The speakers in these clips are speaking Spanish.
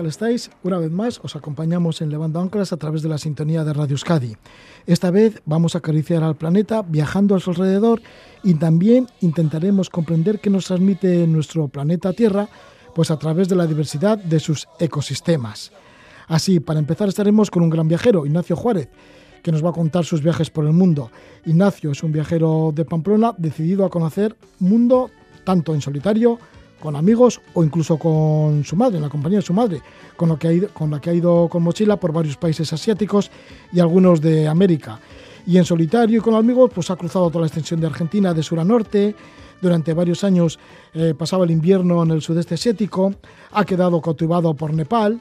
tal estáis? Una vez más os acompañamos en Levando Anclas a través de la sintonía de Radio Euskadi. Esta vez vamos a acariciar al planeta viajando a su alrededor y también intentaremos comprender qué nos transmite nuestro planeta Tierra pues a través de la diversidad de sus ecosistemas. Así, para empezar estaremos con un gran viajero, Ignacio Juárez, que nos va a contar sus viajes por el mundo. Ignacio es un viajero de Pamplona decidido a conocer mundo tanto en solitario con amigos o incluso con su madre, en la compañía de su madre, con, lo que ha ido, con la que ha ido con mochila por varios países asiáticos y algunos de América. Y en solitario y con amigos, pues ha cruzado toda la extensión de Argentina de sur a norte. Durante varios años eh, pasaba el invierno en el sudeste asiático, ha quedado cautivado por Nepal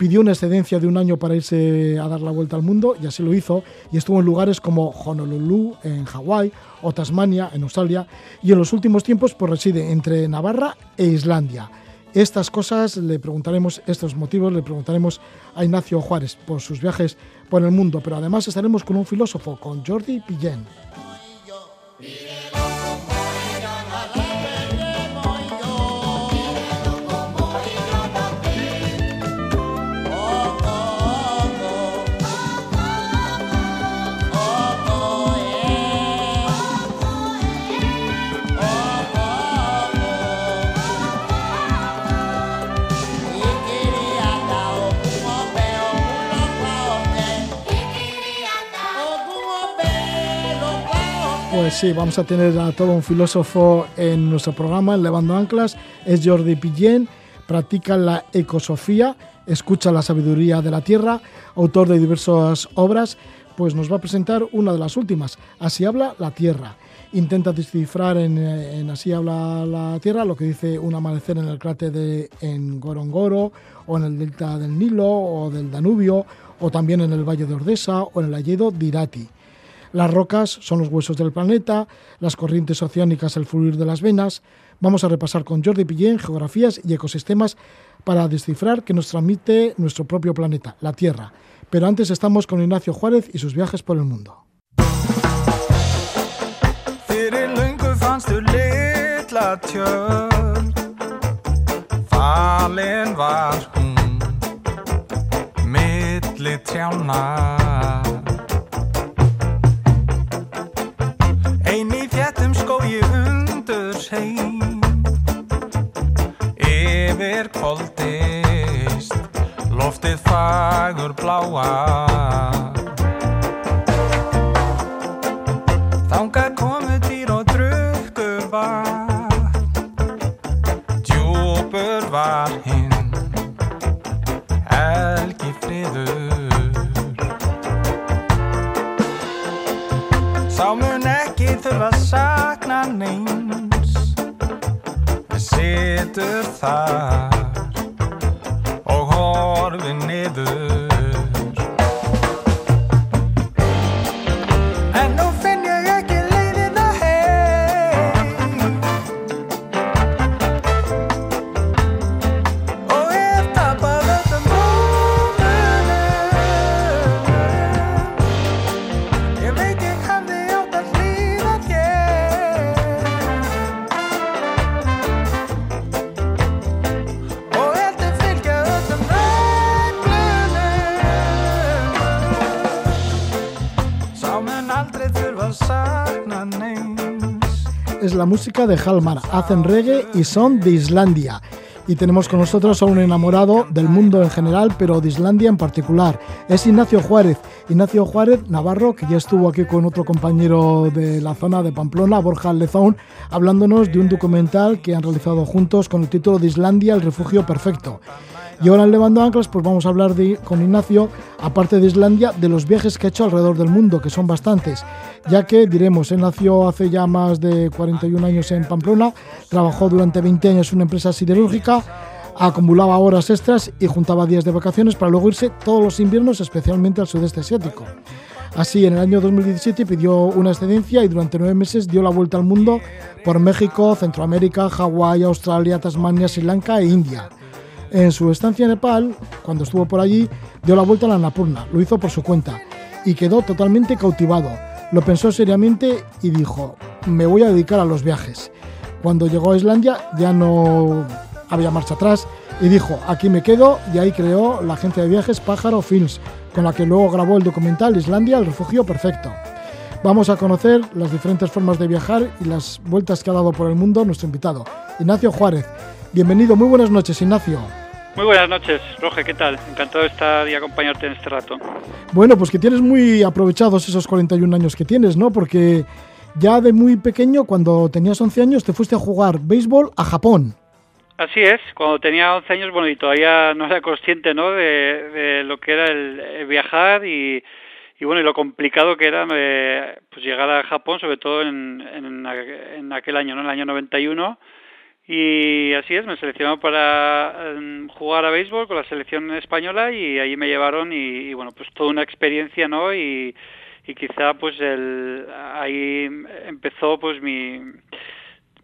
pidió una excedencia de un año para irse a dar la vuelta al mundo y así lo hizo y estuvo en lugares como Honolulu en Hawái o Tasmania en Australia y en los últimos tiempos pues reside entre Navarra e Islandia. Estas cosas le preguntaremos, estos motivos le preguntaremos a Ignacio Juárez por sus viajes por el mundo, pero además estaremos con un filósofo, con Jordi Pillén. Sí, vamos a tener a todo un filósofo en nuestro programa, en Levando Anclas. Es Jordi Pillén, practica la ecosofía, escucha la sabiduría de la tierra, autor de diversas obras, pues nos va a presentar una de las últimas, Así habla la tierra. Intenta descifrar en, Así habla la tierra lo que dice un amanecer en el cráter de en Gorongoro, o en el delta del Nilo, o del Danubio, o también en el valle de Ordesa, o en el Alledo de Irati. Las rocas son los huesos del planeta, las corrientes oceánicas el fluir de las venas. Vamos a repasar con Jordi Pillén geografías y ecosistemas para descifrar qué nos transmite nuestro propio planeta, la Tierra. Pero antes estamos con Ignacio Juárez y sus viajes por el mundo. Skói undur sein Yfir koldist Loftið fagur bláa side. Música de Halmar, hacen reggae y son de Islandia. Y tenemos con nosotros a un enamorado del mundo en general, pero de Islandia en particular. Es Ignacio Juárez. Ignacio Juárez Navarro, que ya estuvo aquí con otro compañero de la zona de Pamplona, Borja Lezón, hablándonos de un documental que han realizado juntos con el título de Islandia, el refugio perfecto. Y ahora en Levando Anclas, pues vamos a hablar con Ignacio, aparte de Islandia, de los viajes que ha hecho alrededor del mundo, que son bastantes. Ya que, diremos, él nació hace ya más de 41 años en Pamplona, trabajó durante 20 años en una empresa siderúrgica, acumulaba horas extras y juntaba días de vacaciones para luego irse todos los inviernos, especialmente al sudeste asiático. Así, en el año 2017 pidió una excedencia y durante nueve meses dio la vuelta al mundo por México, Centroamérica, Hawái, Australia, Tasmania, Sri Lanka e India. En su estancia en Nepal, cuando estuvo por allí, dio la vuelta a la Annapurna, lo hizo por su cuenta y quedó totalmente cautivado. Lo pensó seriamente y dijo, me voy a dedicar a los viajes. Cuando llegó a Islandia ya no había marcha atrás y dijo, aquí me quedo y ahí creó la agencia de viajes Pájaro Films, con la que luego grabó el documental Islandia, el refugio perfecto. Vamos a conocer las diferentes formas de viajar y las vueltas que ha dado por el mundo nuestro invitado, Ignacio Juárez. Bienvenido, muy buenas noches, Ignacio. Muy buenas noches, Roge, ¿qué tal? Encantado de estar y acompañarte en este rato. Bueno, pues que tienes muy aprovechados esos 41 años que tienes, ¿no? Porque ya de muy pequeño, cuando tenías 11 años, te fuiste a jugar béisbol a Japón. Así es, cuando tenía 11 años, bueno, y todavía no era consciente, ¿no?, de, lo que era el, viajar y, bueno, y lo complicado que era eh, pues llegar a Japón, sobre todo en, en, aquel año, ¿no?, en el año 91. Y así es, me seleccionaron para em, jugar a béisbol con la selección española y ahí me llevaron y, bueno, pues toda una experiencia, ¿no? Y, y quizá pues el, ahí empezó pues mi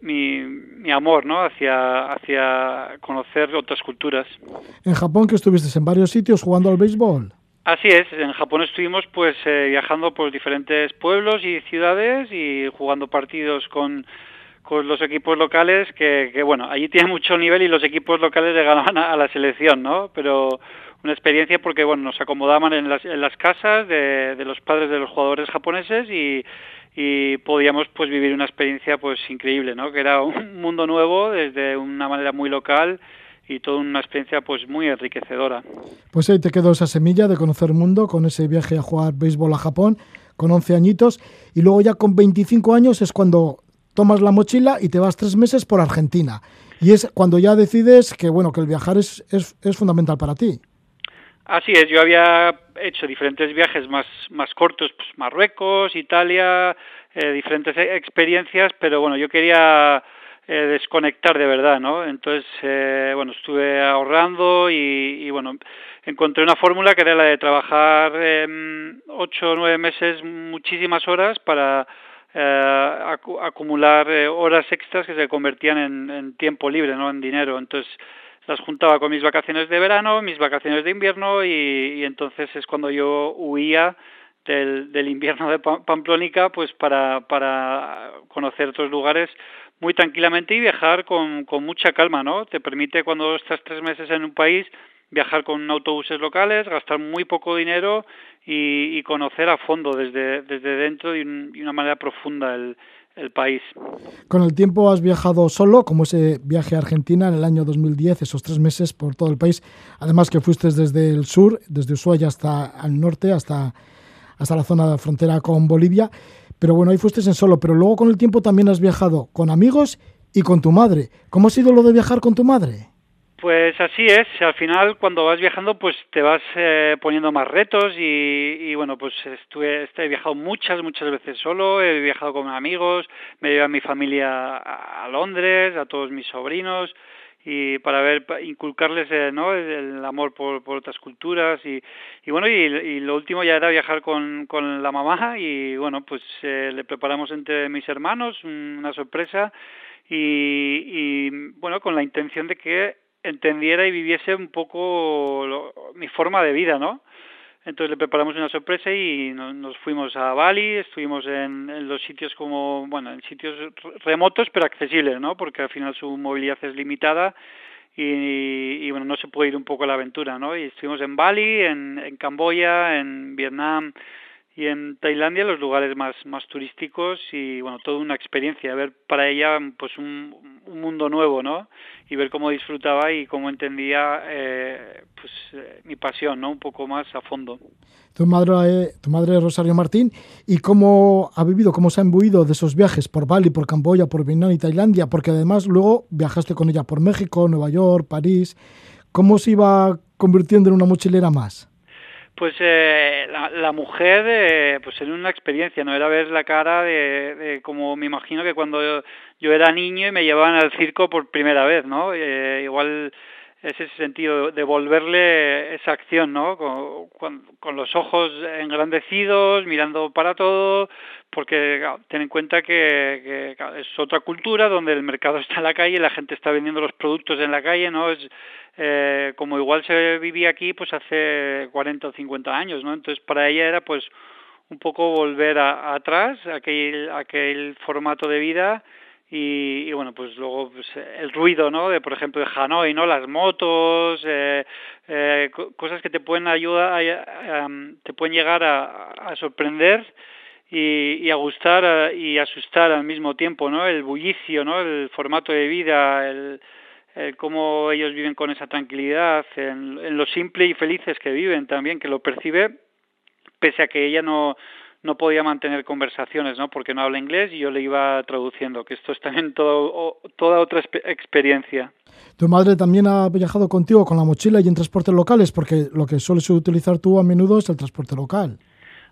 mi, mi amor ¿no? hacia, hacia conocer otras culturas. En Japón que estuviste en varios sitios jugando al béisbol. Así es, en Japón estuvimos pues eh, viajando por diferentes pueblos y ciudades y jugando partidos con, con los equipos locales que, que bueno, allí tiene mucho nivel y los equipos locales le ganaban a, la selección, ¿no? Pero una experiencia porque bueno, nos acomodaban en las, en las casas de, los padres de los jugadores japoneses y y podíamos pues vivir una experiencia pues increíble, ¿no? Que era un mundo nuevo desde una manera muy local y toda una experiencia pues muy enriquecedora. Pues ahí te quedó esa semilla de conocer el mundo con ese viaje a jugar béisbol a Japón con 11 añitos y luego ya con 25 años es cuando tomas la mochila y te vas tres meses por Argentina. Y es cuando ya decides que bueno que el viajar es, es, es fundamental para ti. Así es, yo había hecho diferentes viajes más, más cortos, pues Marruecos, Italia, eh, diferentes e, experiencias, pero bueno, yo quería eh, desconectar de verdad, ¿no? Entonces, eh, bueno, estuve ahorrando y, bueno, encontré una fórmula que era la de trabajar ocho o nueve meses, muchísimas horas para acumular horas extras que se convertían en, en tiempo libre, ¿no? En dinero. Entonces, las juntaba con mis vacaciones de verano, mis vacaciones de invierno y, entonces es cuando yo huía del, del invierno de Pamplónica pues para, para conocer otros lugares muy tranquilamente y viajar con, con mucha calma, ¿no? Te permite cuando estás tres meses en un país viajar con autobuses locales, gastar muy poco dinero y, y conocer a fondo desde, desde dentro de, de una manera profunda el, el país. Con el tiempo has viajado solo, como ese viaje a Argentina en el año 2010, esos tres meses por todo el país. Además que fuiste desde el sur, desde Ushuaia hasta el norte, hasta, hasta la zona de frontera con Bolivia. Pero bueno, ahí fuiste en solo, pero luego con el tiempo también has viajado con amigos y con tu madre. ¿Cómo ha sido lo de viajar con tu madre? Pues así es, al final cuando vas viajando pues te vas eh, poniendo más retos y, bueno pues estuve, he viajado muchas, muchas veces solo, he viajado con amigos, me llevé a mi familia a, Londres, a todos mis sobrinos y para ver, inculcarles eh, ¿no? el amor por, por otras culturas y, y bueno y, lo último ya era viajar con, con la mamá y bueno pues eh, le preparamos entre mis hermanos una sorpresa y, y bueno con la intención de que entendiera y viviese un poco mi forma de vida, ¿no? Entonces le preparamos una sorpresa y nos, fuimos a Bali, estuvimos en, los sitios como, bueno, en sitios remotos pero accesibles, ¿no? Porque al final su movilidad es limitada y, y, bueno, no se puede ir un poco a la aventura, ¿no? Y estuvimos en Bali, en Camboya, en Vietnam, y en Tailandia los lugares más más turísticos y bueno toda una experiencia ver para ella pues un, un mundo nuevo no y ver cómo disfrutaba y cómo entendía eh, pues eh, mi pasión no un poco más a fondo. Tu madre tu madre Rosario Martín y cómo ha vivido cómo se ha imbuido de esos viajes por Bali por Camboya por Vietnam y Tailandia porque además luego viajaste con ella por México Nueva York París. Cómo se iba convirtiendo en una mochilera más pues eh, la, la, mujer, eh, pues en una experiencia, ¿no? Era ver la cara de, de como me imagino que cuando yo, era niño y me llevaban al circo por primera vez, ¿no? Eh, igual es ese sentido, de volverle esa acción, ¿no? Con, con, con, los ojos engrandecidos, mirando para todo, porque ten en cuenta que, es otra cultura donde el mercado está en la calle, la gente está vendiendo los productos en la calle, ¿no? Es, eh, como igual se vivía aquí pues hace 40 o 50 años, ¿no? Entonces para ella era pues un poco volver a, atrás, aquel, aquel formato de vida y, bueno pues luego pues, el ruido no de por ejemplo de Hanoi no las motos eh, eh, cosas que te pueden ayudar te pueden llegar a, a sorprender y, y a gustar y asustar al mismo tiempo no el bullicio no el formato de vida el, el cómo ellos viven con esa tranquilidad en, en lo simple y felices que viven también que lo percibe pese a que ella no no podía mantener conversaciones, ¿no? Porque no habla inglés y yo le iba traduciendo, que esto es también todo, toda otra experiencia. ¿Tu madre también ha viajado contigo con la mochila y en transportes locales? Porque lo que sueles utilizar tú a menudo es el transporte local.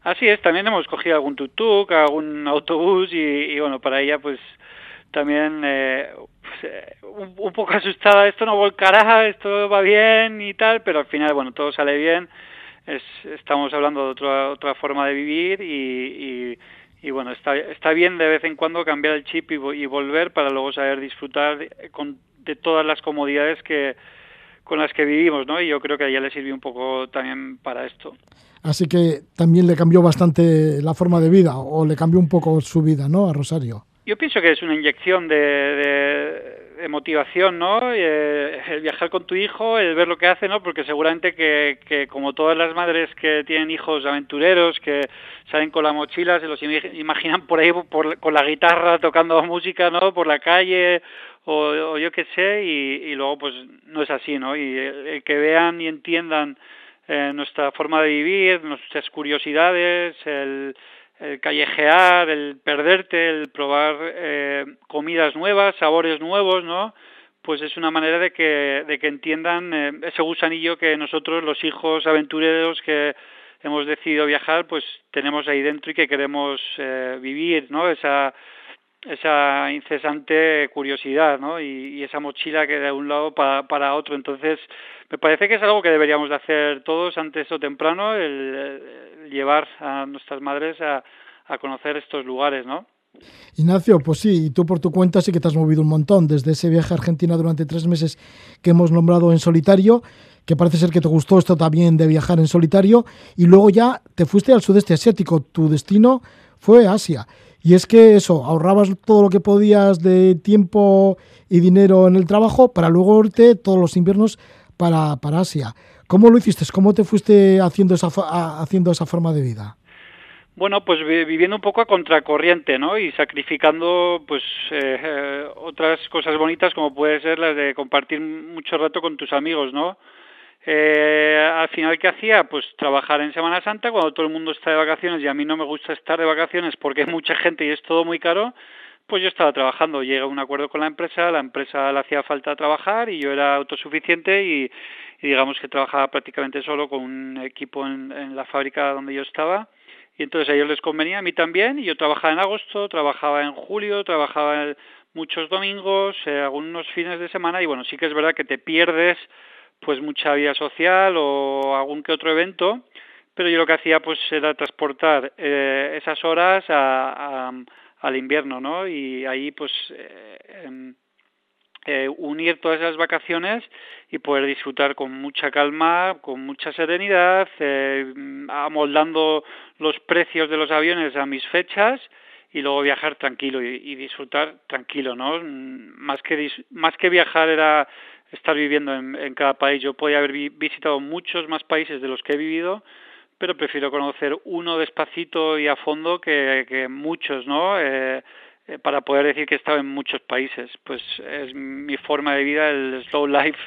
Así es, también hemos cogido algún tuk-tuk, algún autobús y, bueno, para ella pues también eh, pues, eh, un, poco asustada, esto no volcará, esto va bien y tal, pero al final, bueno, todo sale bien. Es, estamos hablando de otra, otra forma de vivir y, y, bueno, está, está bien de vez en cuando cambiar el chip y, y volver para luego saber disfrutar con, de todas las comodidades que con las que vivimos, ¿no? Y yo creo que a ella le sirvió un poco también para esto. Así que también le cambió bastante la forma de vida o le cambió un poco su vida, ¿no? A Rosario. Yo pienso que es una inyección de, de de motivación, ¿no? Eh, el viajar con tu hijo, el ver lo que hace, ¿no? Porque seguramente que, que como todas las madres que tienen hijos aventureros, que salen con la mochila, se los imaginan por ahí por, con la guitarra tocando música, ¿no? Por la calle o, o yo qué sé, y, y, luego pues no es así, ¿no? Y el, que vean y entiendan eh, nuestra forma de vivir, nuestras curiosidades, el el callejear, el perderte, el probar eh, comidas nuevas, sabores nuevos, ¿no? Pues es una manera de que, de que entiendan eh, ese gusanillo que nosotros, los hijos aventureros que hemos decidido viajar, pues tenemos ahí dentro y que queremos eh, vivir, ¿no? Esa, esa incesante curiosidad, ¿no? Y, y, esa mochila que de un lado para, para otro. Entonces, me parece que es algo que deberíamos de hacer todos antes o temprano, el, llevar a nuestras madres a, a conocer estos lugares, ¿no? Ignacio, pues sí, y tú por tu cuenta sí que te has movido un montón desde ese viaje a Argentina durante tres meses que hemos nombrado en solitario, que parece ser que te gustó esto también de viajar en solitario, y luego ya te fuiste al sudeste asiático, tu destino fue Asia. Y es que eso, ahorrabas todo lo que podías de tiempo y dinero en el trabajo para luego irte todos los inviernos para, para Asia. ¿Cómo lo hiciste? ¿Cómo te fuiste haciendo esa, haciendo esa forma de vida? Bueno, pues viviendo un poco a contracorriente, ¿no? Y sacrificando, pues, eh, eh, otras cosas bonitas como puede ser las de compartir mucho rato con tus amigos, ¿no? Eh, al final, ¿qué hacía? Pues trabajar en Semana Santa cuando todo el mundo está de vacaciones y a mí no me gusta estar de vacaciones porque hay mucha gente y es todo muy caro, pues yo estaba trabajando. Llega a un acuerdo con la empresa, la empresa le hacía falta trabajar y yo era autosuficiente y, digamos que trabajaba prácticamente solo con un equipo en, en la fábrica donde yo estaba y entonces a ellos les convenía, a mí también, y yo trabajaba en agosto, trabajaba en julio, trabajaba muchos domingos, eh, algunos fines de semana, y bueno, sí que es verdad que te pierdes pues mucha vida social o algún que otro evento, pero yo lo que hacía pues era transportar eh, esas horas a, al invierno, ¿no? Y ahí pues eh, eh, unir todas esas vacaciones y poder disfrutar con mucha calma, con mucha serenidad, eh, amoldando los precios de los aviones a mis fechas y luego viajar tranquilo y, y disfrutar tranquilo, ¿no? Más que más que viajar era estar viviendo en, en cada país. Yo podía haber vi visitado muchos más países de los que he vivido, pero prefiero conocer uno despacito y a fondo que, que muchos, ¿no? Eh, eh, para poder decir que he estado en muchos países. Pues es mi forma de vida, el slow life,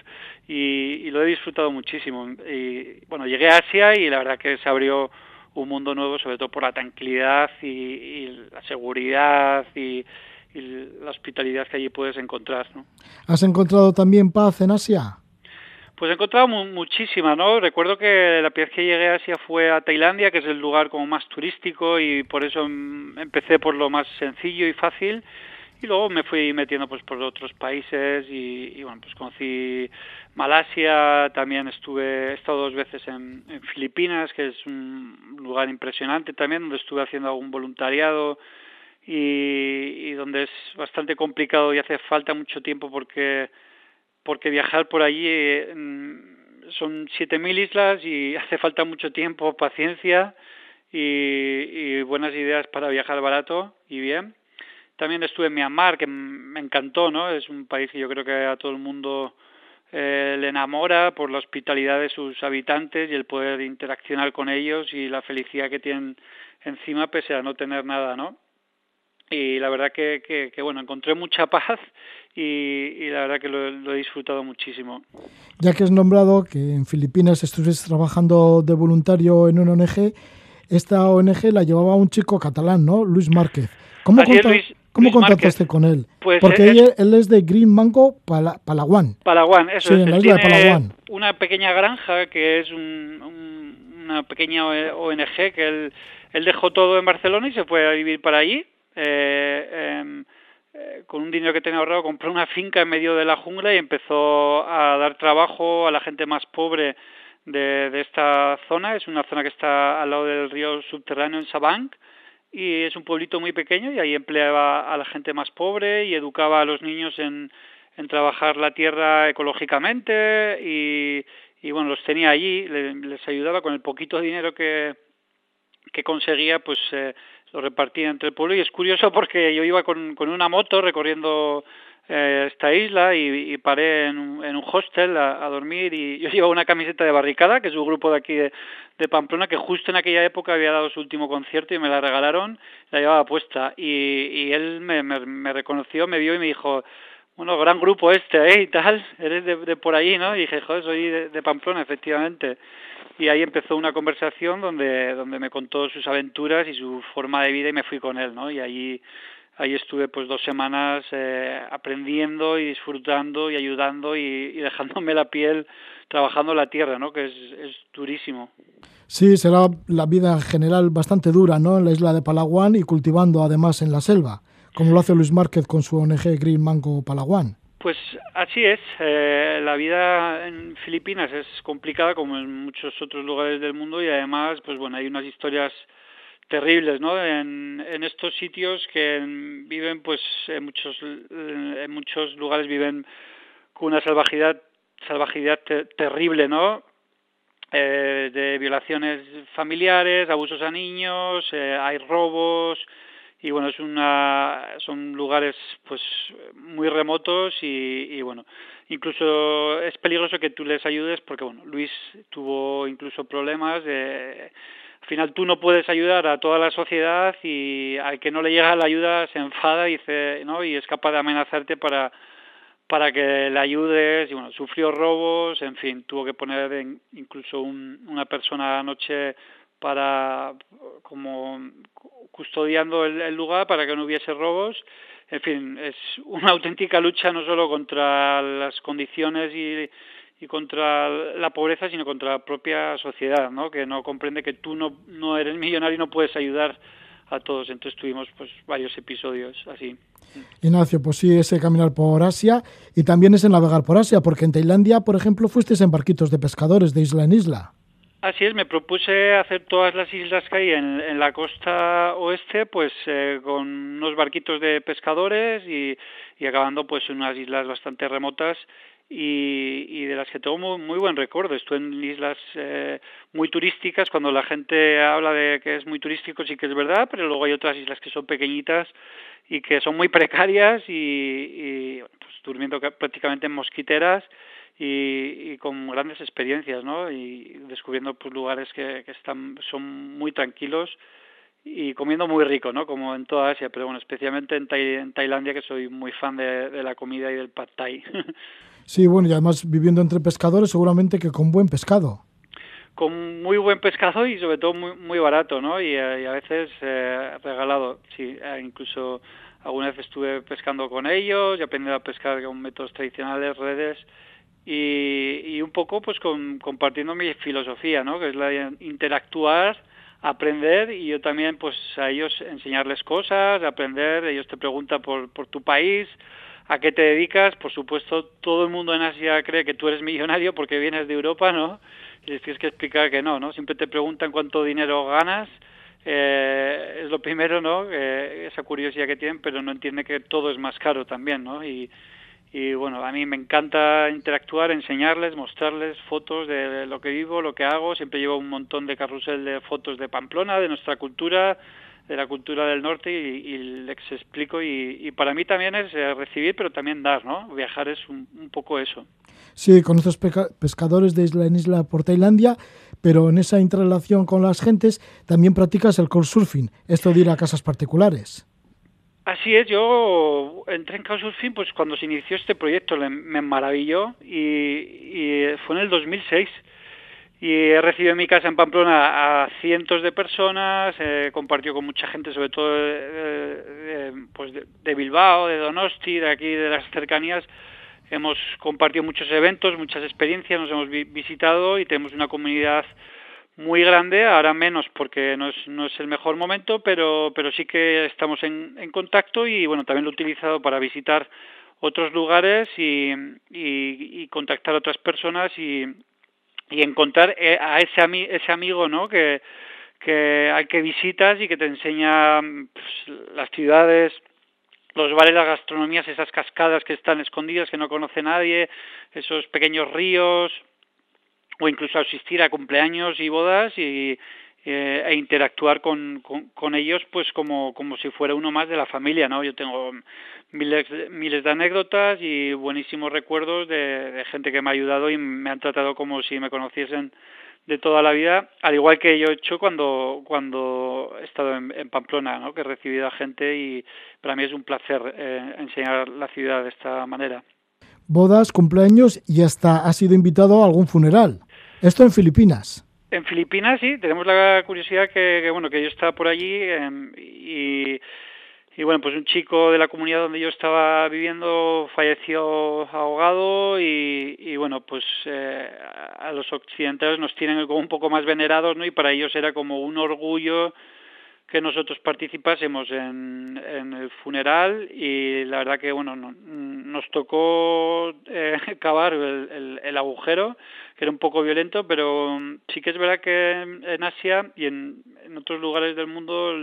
y, y, lo he disfrutado muchísimo. Y bueno, llegué a Asia y la verdad que se abrió un mundo nuevo, sobre todo por la tranquilidad y, y la seguridad y, y, la hospitalidad que allí puedes encontrar. ¿no? ¿Has encontrado también paz en Asia? Pues he encontrado muchísima, ¿no? Recuerdo que la primera vez que llegué a Asia fue a Tailandia, que es el lugar como más turístico y por eso empecé por lo más sencillo y fácil y luego me fui metiendo pues por otros países y, y bueno, pues conocí Malasia, también estuve, he estado dos veces en, en Filipinas, que es un lugar impresionante también, donde estuve haciendo algún voluntariado y, donde es bastante complicado y hace falta mucho tiempo porque porque viajar por allí eh, son 7.000 islas y hace falta mucho tiempo, paciencia y, buenas ideas para viajar barato y bien. También estuve en Myanmar, que me encantó, ¿no? Es un país que yo creo que a todo el mundo eh, le enamora por la hospitalidad de sus habitantes y el poder interaccionar con ellos y la felicidad que tienen encima pese a no tener nada, ¿no? Y la verdad que, que, bueno, encontré mucha paz y, la verdad que lo, he disfrutado muchísimo. Ya que has nombrado que en Filipinas estuviste trabajando de voluntario en una ONG, esta ONG la llevaba un chico catalán, ¿no? Luis Márquez. ¿Cómo, ¿cómo contactaste con él? Pues Porque él, es de Green Mango Palawan. Palawan, eso sí, En la isla de Palawan. Una pequeña granja que es una pequeña ONG que él, él dejó todo en Barcelona y se fue a vivir para allí. Eh, em, eh, con un dinero que tenía ahorrado compró una finca en medio de la jungla y empezó a dar trabajo a la gente más pobre de, de esta zona. Es una zona que está al lado del río subterráneo en Sabank y es un pueblito muy pequeño y ahí empleaba a la gente más pobre y educaba a los niños en, en trabajar la tierra ecológicamente y, y bueno, los tenía allí, les, ayudaba con el poquito dinero que, que conseguía, pues eh, lo repartía entre el pueblo y es curioso porque yo iba con, con una moto recorriendo eh, esta isla y, y paré en un, en un hostel a, dormir y yo llevaba una camiseta de barricada, que es un grupo de aquí de, de, Pamplona, que justo en aquella época había dado su último concierto y me la regalaron, la llevaba puesta. Y, y él me, me, me reconoció, me vio y me dijo, bueno, gran grupo este, ¿eh? Y tal, eres de, por allí, ¿no? Y dije, joder, soy de, Pamplona, efectivamente. Y ahí empezó una conversación donde, donde me contó sus aventuras y su forma de vida y me fui con él, ¿no? Y allí ahí estuve pues dos semanas eh, aprendiendo y disfrutando y ayudando y, dejándome la piel trabajando la tierra, ¿no? Que es, es, durísimo. Sí, será la vida en general bastante dura, ¿no? En la isla de Palawan y cultivando además en la selva, como lo hace Luis Márquez con su ONG Green Mango Palawan. Pues así es. Eh, la vida en Filipinas es complicada como en muchos otros lugares del mundo y además, pues bueno, hay unas historias terribles, ¿no? En, estos sitios que viven, pues, en muchos, en muchos lugares viven con una salvajidad, salvajidad terrible, ¿no? Eh, de violaciones familiares, abusos a niños, eh, hay robos y bueno es una son lugares pues muy remotos y, y bueno incluso es peligroso que tú les ayudes porque bueno Luis tuvo incluso problemas de al final tú no puedes ayudar a toda la sociedad y al que no le llega la ayuda se enfada y dice, ¿no? y es capaz de amenazarte para para que le ayudes y bueno sufrió robos en fin tuvo que poner incluso un, una persona anoche para como custodiando el, el lugar para que no hubiese robos en fin es una auténtica lucha no solo contra las condiciones y contra la pobreza, sino contra la propia sociedad, ¿no? que no comprende que tú no, eres millonario y no puedes ayudar a todos. Entonces tuvimos pues varios episodios así. Ignacio, pues sí, ese caminar por Asia y también ese navegar por Asia, porque en Tailandia, por ejemplo, fuiste en barquitos de pescadores de isla en isla. Así es, me propuse hacer todas las islas que hay en, la costa oeste, pues eh, con unos barquitos de pescadores y, y acabando pues en unas islas bastante remotas y, y de las que tengo muy, muy buen recuerdo. Estuve en islas eh, muy turísticas, cuando la gente habla de que es muy turístico sí que es verdad, pero luego hay otras islas que son pequeñitas y que son muy precarias y, y pues, durmiendo prácticamente en mosquiteras y, y, con grandes experiencias, ¿no? Y descubriendo pues lugares que, que están son muy tranquilos y comiendo muy rico, ¿no? Como en toda Asia, pero bueno, especialmente en, en Tailandia que soy muy fan de, de la comida y del pad thai. Sí, bueno, y además viviendo entre pescadores, seguramente que con buen pescado. Con muy buen pescado y sobre todo muy, muy barato, ¿no? Y, y a veces eh, regalado, sí. Eh, incluso alguna vez estuve pescando con ellos y aprendí a pescar con métodos tradicionales, redes, y, y un poco pues con, compartiendo mi filosofía, ¿no? Que es la de interactuar, aprender y yo también pues a ellos enseñarles cosas, aprender, ellos te preguntan por, por tu país, a qué te dedicas, por supuesto, todo el mundo en Asia cree que tú eres millonario porque vienes de Europa, ¿no? Y les tienes que explicar que no, ¿no? Siempre te preguntan cuánto dinero ganas, eh, es lo primero, ¿no? Eh, esa curiosidad que tienen, pero no entiende que todo es más caro también, ¿no? Y, y bueno, a mí me encanta interactuar, enseñarles, mostrarles fotos de lo que vivo, lo que hago. Siempre llevo un montón de carrusel de fotos de Pamplona, de nuestra cultura, de la cultura del norte y, les explico. Y, para mí también es eh, recibir, pero también dar, ¿no? Viajar es un, poco eso. Sí, conoces pescadores de isla en isla por Tailandia, pero en esa interrelación con las gentes también practicas el surfing, esto de ir a casas particulares. Así es, yo entré en Couchsurfing pues cuando se inició este proyecto, me maravilló y, fue en el 2006 y he recibido en mi casa en Pamplona a cientos de personas, eh, compartió con mucha gente, sobre todo de, pues de, Bilbao, de Donosti, de aquí, de las cercanías. Hemos compartido muchos eventos, muchas experiencias, nos hemos visitado y tenemos una comunidad muy grande, ahora menos porque no es, no es el mejor momento, pero, pero sí que estamos en, en contacto y bueno, también lo he utilizado para visitar otros lugares y, y, contactar a otras personas y, y encontrar eh, a ese, ese amigo ¿no? que, que, al que visitas y que te enseña pues, las ciudades, los bares, las gastronomías, esas cascadas que están escondidas, que no conoce nadie, esos pequeños ríos, o incluso asistir a cumpleaños y bodas y, eh, e interactuar con, con, ellos pues como, como si fuera uno más de la familia, ¿no? Yo tengo miles, miles de anécdotas y buenísimos recuerdos de, gente que me ha ayudado y me han tratado como si me conociesen de toda la vida, al igual que yo he hecho cuando, cuando he estado en, Pamplona, ¿no? que he recibido a gente y para mí es un placer eh, enseñar la ciudad de esta manera. Bodas, cumpleaños y hasta ha sido invitado a algún funeral. Esto en Filipinas. En Filipinas sí, tenemos la curiosidad que, bueno que yo estaba por allí em, y, y bueno pues un chico de la comunidad donde yo estaba viviendo falleció ahogado y, y bueno pues eh, a los occidentales nos tienen como un poco más venerados no y para ellos era como un orgullo que nosotros participásemos en, en el funeral y la verdad que bueno nos tocó eh, cavar el, el, agujero que era un poco violento pero sí que es verdad que en Asia y en, en otros lugares del mundo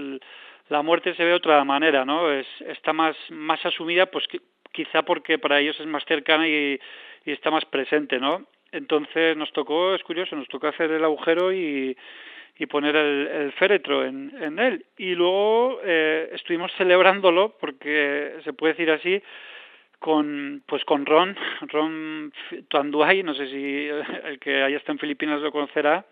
la muerte se ve de otra manera no es está más más asumida pues quizá porque para ellos es más cercana y, y está más presente no entonces nos tocó es curioso nos tocó hacer el agujero y y poner el, féretro en, en, él. Y luego eh, estuvimos celebrándolo, porque se puede decir así, con pues con Ron, Ron Tuanduay, no sé si el que haya está en Filipinas lo conocerá,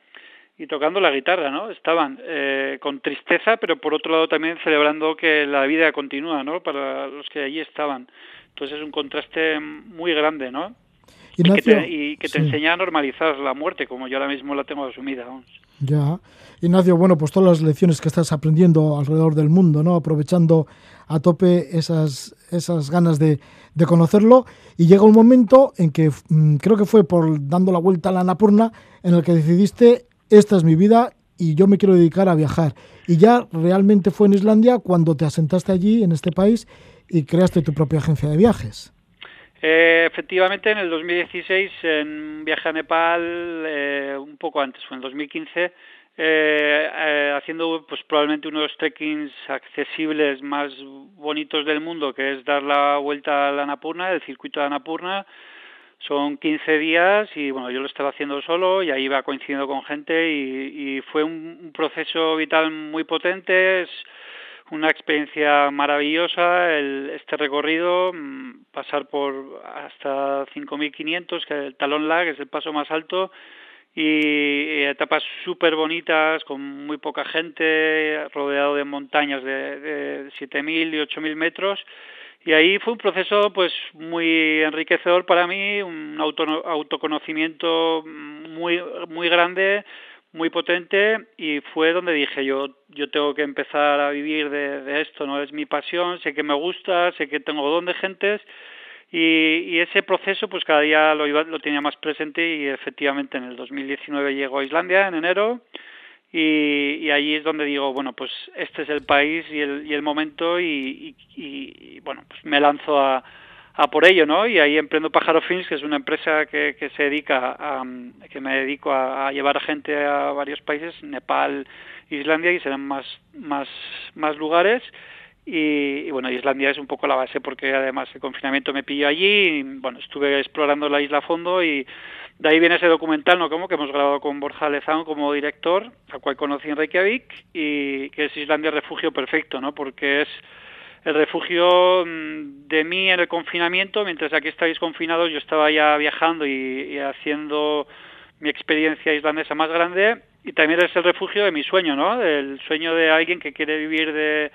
y tocando la guitarra, ¿no? Estaban eh, con tristeza, pero por otro lado también celebrando que la vida continúa, ¿no? Para los que allí estaban. Entonces es un contraste muy grande, ¿no? y que te, y que te enseña a normalizar la muerte, como yo ahora mismo la tengo asumida. Vamos. Ya. Ignacio, bueno, pues todas las lecciones que estás aprendiendo alrededor del mundo, ¿no? Aprovechando a tope esas, esas ganas de, de conocerlo. Y llega un momento en que mm, creo que fue por dando la vuelta a la Napurna en el que decidiste, esta es mi vida y yo me quiero dedicar a viajar. Y ya realmente fue en Islandia cuando te asentaste allí, en este país, y creaste tu propia agencia de viajes. Eh, efectivamente, en el 2016, en un viaje a Nepal, eh, un poco antes, fue en el 2015, eh, haciendo pues probablemente uno de los trekkings accesibles más bonitos del mundo, que es dar la vuelta a la Annapurna, el circuito de Annapurna. Son 15 días y bueno, yo lo estaba haciendo solo y ahí iba coincidiendo con gente y, fue un, proceso vital muy potente. Una experiencia maravillosa el, este recorrido, mm, pasar por hasta 5.500, que es el talón lag, es el paso más alto, y, etapas súper bonitas, con muy poca gente, rodeado de montañas de, de 7.000 y 8.000 metros, y ahí fue un proceso pues muy enriquecedor para mí, un auto, autoconocimiento muy, muy grande, muy potente y fue donde dije yo yo tengo que empezar a vivir de, esto no es mi pasión sé que me gusta sé que tengo don de gentes y, ese proceso pues cada día lo iba, lo tenía más presente y efectivamente en el 2019 llego a Islandia en enero y, y allí es donde digo bueno pues este es el país y el, y el momento y, y bueno pues me lanzo a a por ello, ¿no? Y ahí emprendo Pájaro Films, que es una empresa que, que se dedica a, que me dedico a, a, llevar gente a varios países, Nepal, Islandia y serán más, más, más lugares. y, bueno, Islandia es un poco la base porque además el confinamiento me pilló allí y bueno, estuve explorando la isla a fondo y de ahí viene ese documental, ¿no? Como que hemos grabado con Borja Lezán como director, al cual conocí en Reykjavik y que es Islandia refugio perfecto, ¿no? Porque es el refugio mm, de mí en el confinamiento, mientras aquí estáis confinados, yo estaba ya viajando y, haciendo mi experiencia islandesa más grande y también es el refugio de mi sueño, ¿no? El sueño de alguien que quiere vivir de,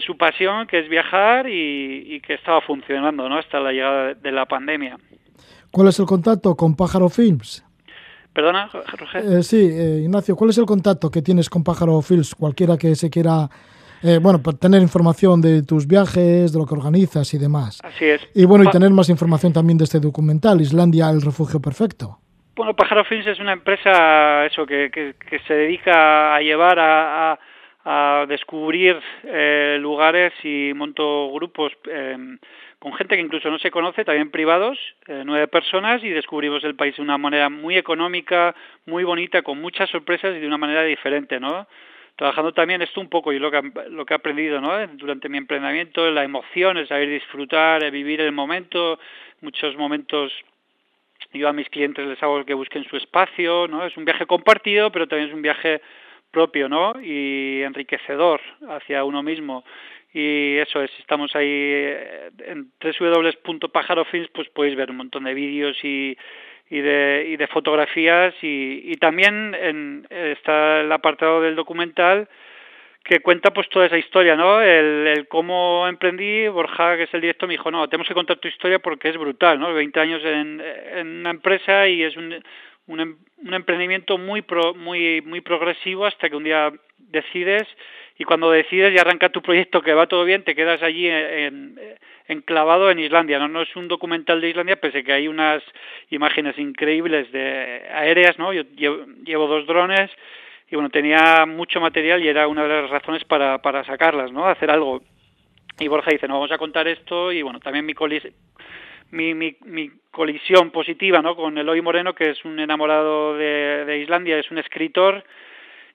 su pasión, que es viajar y, que estaba funcionando, ¿no? Hasta la llegada de la pandemia. ¿Cuál es el contacto con Pájaro Films? Perdona, Roger. Eh, sí, eh, Ignacio, ¿cuál es el contacto que tienes con Pájaro Films? Cualquiera que se quiera eh, bueno, para tener información de tus viajes, de lo que organizas y demás. Así es. Y bueno, y tener más información también de este documental, Islandia, el refugio perfecto. Bueno, Pájaro Films es una empresa eso que, que, se dedica a llevar a, a, descubrir eh, lugares y monto grupos em, con gente que incluso no se conoce, también privados, eh, nueve personas, y descubrimos el país de una manera muy económica, muy bonita, con muchas sorpresas y de una manera diferente, ¿no? Trabajando también esto un poco y lo que lo que he aprendido ¿no? durante mi emprendimiento la emoción el saber disfrutar el vivir el momento muchos momentos yo a mis clientes les hago que busquen su espacio no es un viaje compartido pero también es un viaje propio no y enriquecedor hacia uno mismo. Y eso es estamos ahí eh, en www.pajarofilms pues podéis ver un montón de vídeos y y de, y de fotografías y, y también en, está el apartado del documental que cuenta pues toda esa historia, ¿no? El, el, cómo emprendí, Borja, que es el director, me dijo, no, tenemos que contar tu historia porque es brutal, ¿no? 20 años en, en una empresa y es un, un, em, un emprendimiento muy, pro, muy, muy progresivo hasta que un día decides y cuando decides y arranca tu proyecto que va todo bien, te quedas allí en, enclavado en Islandia. ¿no? no es un documental de Islandia, pese que hay unas imágenes increíbles de aéreas, ¿no? Yo llevo, dos drones y bueno, tenía mucho material y era una de las razones para, para sacarlas, ¿no? Hacer algo. Y Borja dice, no, vamos a contar esto y bueno, también mi mi, mi, mi, colisión positiva ¿no? con Eloy Moreno, que es un enamorado de, de Islandia, es un escritor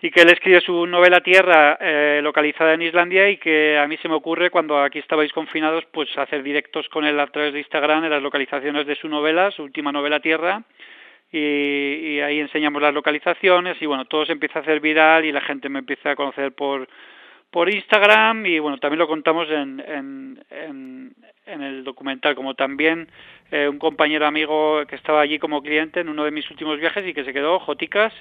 y que él escribe su novela Tierra eh, localizada en Islandia y que a mí se me ocurre cuando aquí estabais confinados pues hacer directos con él a través de Instagram en las localizaciones de su novela, su última novela Tierra y, ahí enseñamos las localizaciones y bueno, todo se empieza a hacer viral y la gente me empieza a conocer por por Instagram y bueno, también lo contamos en, en, en, en el documental, como también eh, un compañero amigo que estaba allí como cliente en uno de mis últimos viajes y que se quedó, Joticas,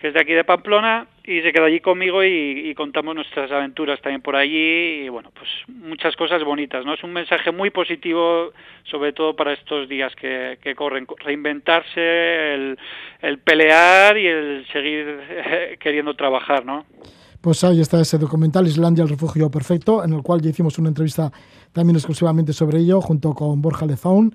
que es de aquí de Pamplona, y se quedó allí conmigo y, contamos nuestras aventuras también por allí, y bueno, pues muchas cosas bonitas, ¿no? Es un mensaje muy positivo, sobre todo para estos días que, corren, reinventarse, el, el pelear y el seguir queriendo trabajar, ¿no? Pues ahí está ese documental, Islandia, el refugio perfecto, en el cual ya hicimos una entrevista también exclusivamente sobre ello, junto con Borja Lezaun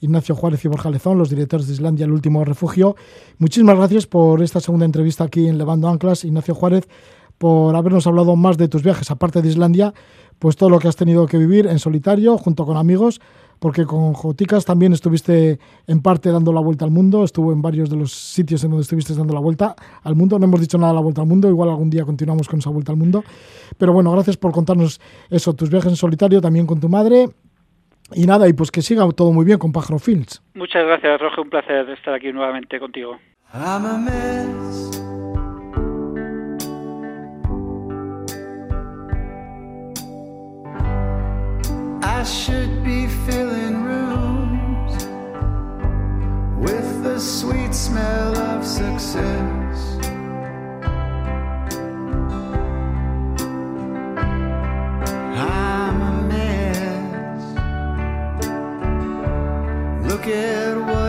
Ignacio Juárez y Borja Lezón, los directores de Islandia, el último refugio. Muchísimas gracias por esta segunda entrevista aquí en Levando Anclas. Ignacio Juárez, por habernos hablado más de tus viajes, aparte de Islandia, pues todo lo que has tenido que vivir en solitario, junto con amigos, porque con Joticas también estuviste en parte dando la vuelta al mundo, estuvo en varios de los sitios en donde estuviste dando la vuelta al mundo. No hemos dicho nada de la vuelta al mundo, igual algún día continuamos con esa vuelta al mundo. Pero bueno, gracias por contarnos eso, tus viajes en solitario, también con tu madre y nada, y pues que siga todo muy bien con Pájaro Films. Muchas gracias, Roge, un placer estar aquí nuevamente contigo. I'm a mess. I should be filling rooms with the sweet smell of success. Look at what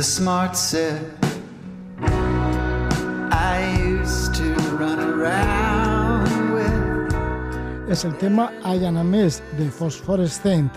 The smart set I used to run around with. Es el tema I de Phosphorescent.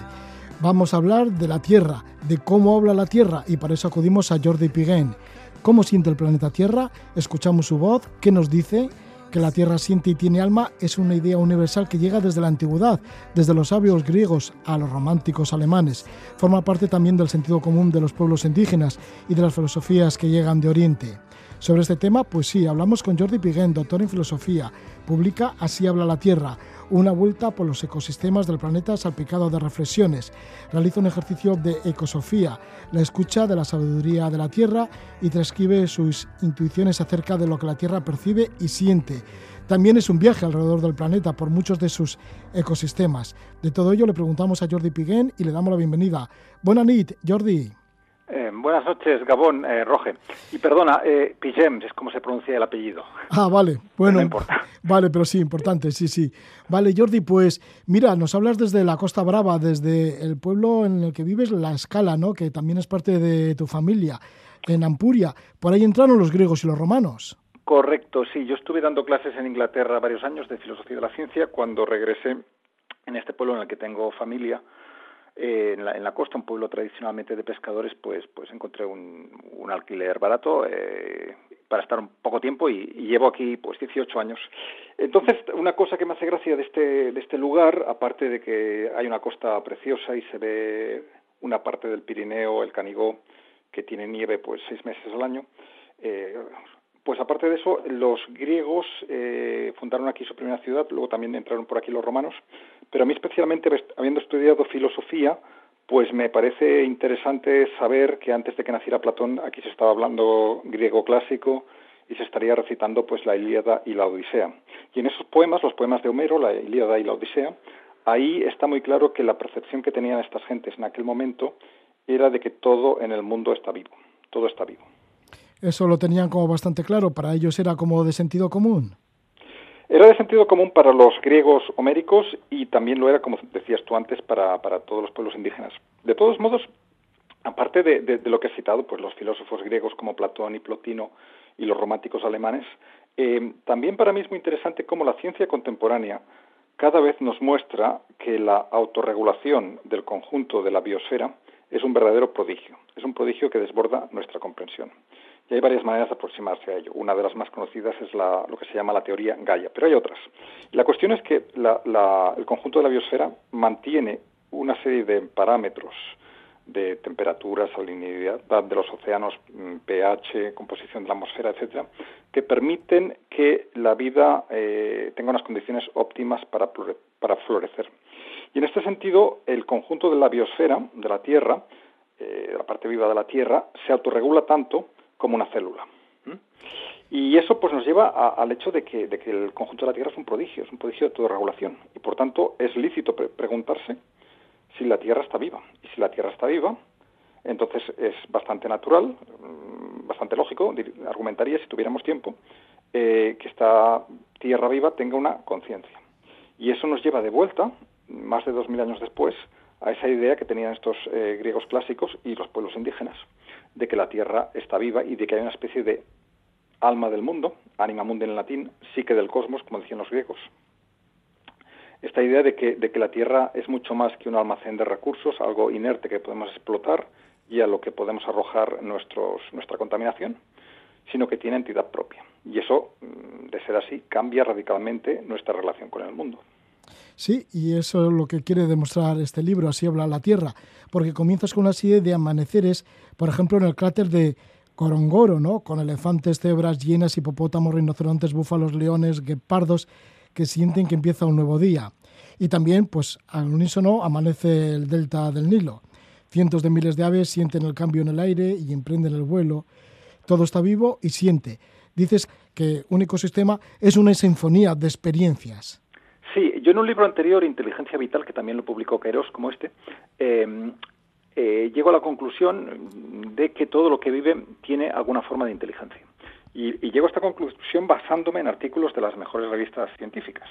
Vamos a hablar de la Tierra, de cómo habla la Tierra y para eso acudimos a Jordi Piguén. ¿Cómo siente el planeta Tierra? Escuchamos su voz, ¿qué nos dice? Que la Tierra siente y tiene alma es una idea universal que llega desde la antigüedad, desde los sabios griegos a los románticos alemanes. Forma parte también del sentido común de los pueblos indígenas y de las filosofías que llegan de Oriente. Sobre este tema, pues sí, hablamos con Jordi Piguén, doctor en filosofía. Publica Así habla la Tierra, una vuelta por los ecosistemas del planeta salpicado de reflexiones. Realiza un ejercicio de ecosofía, la escucha de la sabiduría de la Tierra y transcribe sus intuiciones acerca de lo que la Tierra percibe y siente. También es un viaje alrededor del planeta por muchos de sus ecosistemas. De todo ello le preguntamos a Jordi Piguén y le damos la bienvenida. Buenas nit, Jordi. Eh, buenas noches, Gabón, eh, Roge. Y perdona, eh, Pigems es como se pronuncia el apellido. Ah, vale, bueno. No importa. Vale, pero sí, importante, sí, sí. Vale, Jordi, pues mira, nos hablas desde la Costa Brava, desde el pueblo en el que vives, La Escala, ¿no? Que también es parte de tu familia, en Ampuria. Por ahí entraron los griegos y los romanos. Correcto, sí. Yo estuve dando clases en Inglaterra varios años de filosofía de la ciencia. Cuando regresé en este pueblo en el que tengo familia, eh, en, la, en, la, costa, un pueblo tradicionalmente de pescadores, pues, pues encontré un, un alquiler barato eh, para estar un poco tiempo y, y, llevo aquí pues 18 años. Entonces, una cosa que me hace gracia de este, de este lugar, aparte de que hay una costa preciosa y se ve una parte del Pirineo, el Canigó, que tiene nieve pues seis meses al año, eh, pues aparte de eso, los griegos eh, fundaron aquí su primera ciudad, luego también entraron por aquí los romanos, pero a mí especialmente, habiendo estudiado filosofía, pues me parece interesante saber que antes de que naciera Platón aquí se estaba hablando griego clásico y se estaría recitando pues la Ilíada y la Odisea. Y en esos poemas, los poemas de Homero, la Ilíada y la Odisea, ahí está muy claro que la percepción que tenían estas gentes en aquel momento era de que todo en el mundo está vivo, todo está vivo. Eso lo tenían como bastante claro, para ellos era como de sentido común. Era de sentido común para los griegos homéricos y también lo era, como decías tú antes, para, para todos los pueblos indígenas. De todos modos, aparte de, de, lo que he citado, pues los filósofos griegos como Platón y Plotino y los románticos alemanes, eh, también para mí es muy interesante cómo la ciencia contemporánea cada vez nos muestra que la autorregulación del conjunto de la biosfera es un verdadero prodigio, es un prodigio que desborda nuestra comprensión. Hay varias maneras de aproximarse a ello. Una de las más conocidas es la, lo que se llama la teoría Gaia, pero hay otras. La cuestión es que la, el conjunto de la biosfera mantiene una serie de parámetros de temperatura, salinidad de los océanos, pH, composición de la atmósfera, etcétera, que permiten que la vida eh, tenga unas condiciones óptimas para, para florecer. Y en este sentido, el conjunto de la biosfera, de la Tierra, eh, la parte viva de la Tierra, se autorregula tanto como una célula. Y eso pues nos lleva a, al hecho de que, de que, el conjunto de la Tierra es un prodigio, es un prodigio de autorregulación. Y por tanto es lícito pre preguntarse si la Tierra está viva. Y si la Tierra está viva, entonces es bastante natural, bastante lógico, argumentaría si tuviéramos tiempo, eh, que esta Tierra viva tenga una conciencia. Y eso nos lleva de vuelta, más de dos mil años después, a esa idea que tenían estos eh, griegos clásicos y los pueblos indígenas, de que la Tierra está viva y de que hay una especie de alma del mundo, anima mundi en latín, psique del cosmos, como decían los griegos. Esta idea de que, de que la Tierra es mucho más que un almacén de recursos, algo inerte que podemos explotar y a lo que podemos arrojar nuestra contaminación, sino que tiene entidad propia. Y eso, de ser así, cambia radicalmente nuestra relación con el mundo. Sí, y eso es lo que quiere demostrar este libro, así habla la Tierra, porque comienzas con una serie de amaneceres, por ejemplo, en el cráter de Corongoro, ¿no? Con elefantes, cebras, hienas, hipopótamos, rinocerontes, búfalos, leones, guepardos, que sienten que empieza un nuevo día. Y también, pues, al unísono amanece el delta del Nilo. Cientos de miles de aves sienten el cambio en el aire y emprenden el vuelo. Todo está vivo y siente. Dices que un ecosistema es una sinfonía de experiencias. Sí, yo en un libro anterior, Inteligencia Vital, que también lo publicó Queiroz, como este, eh, eh, llego a la conclusión de que todo lo que vive tiene alguna forma de inteligencia. Y, llego a esta conclusión basándome en artículos de las mejores revistas científicas,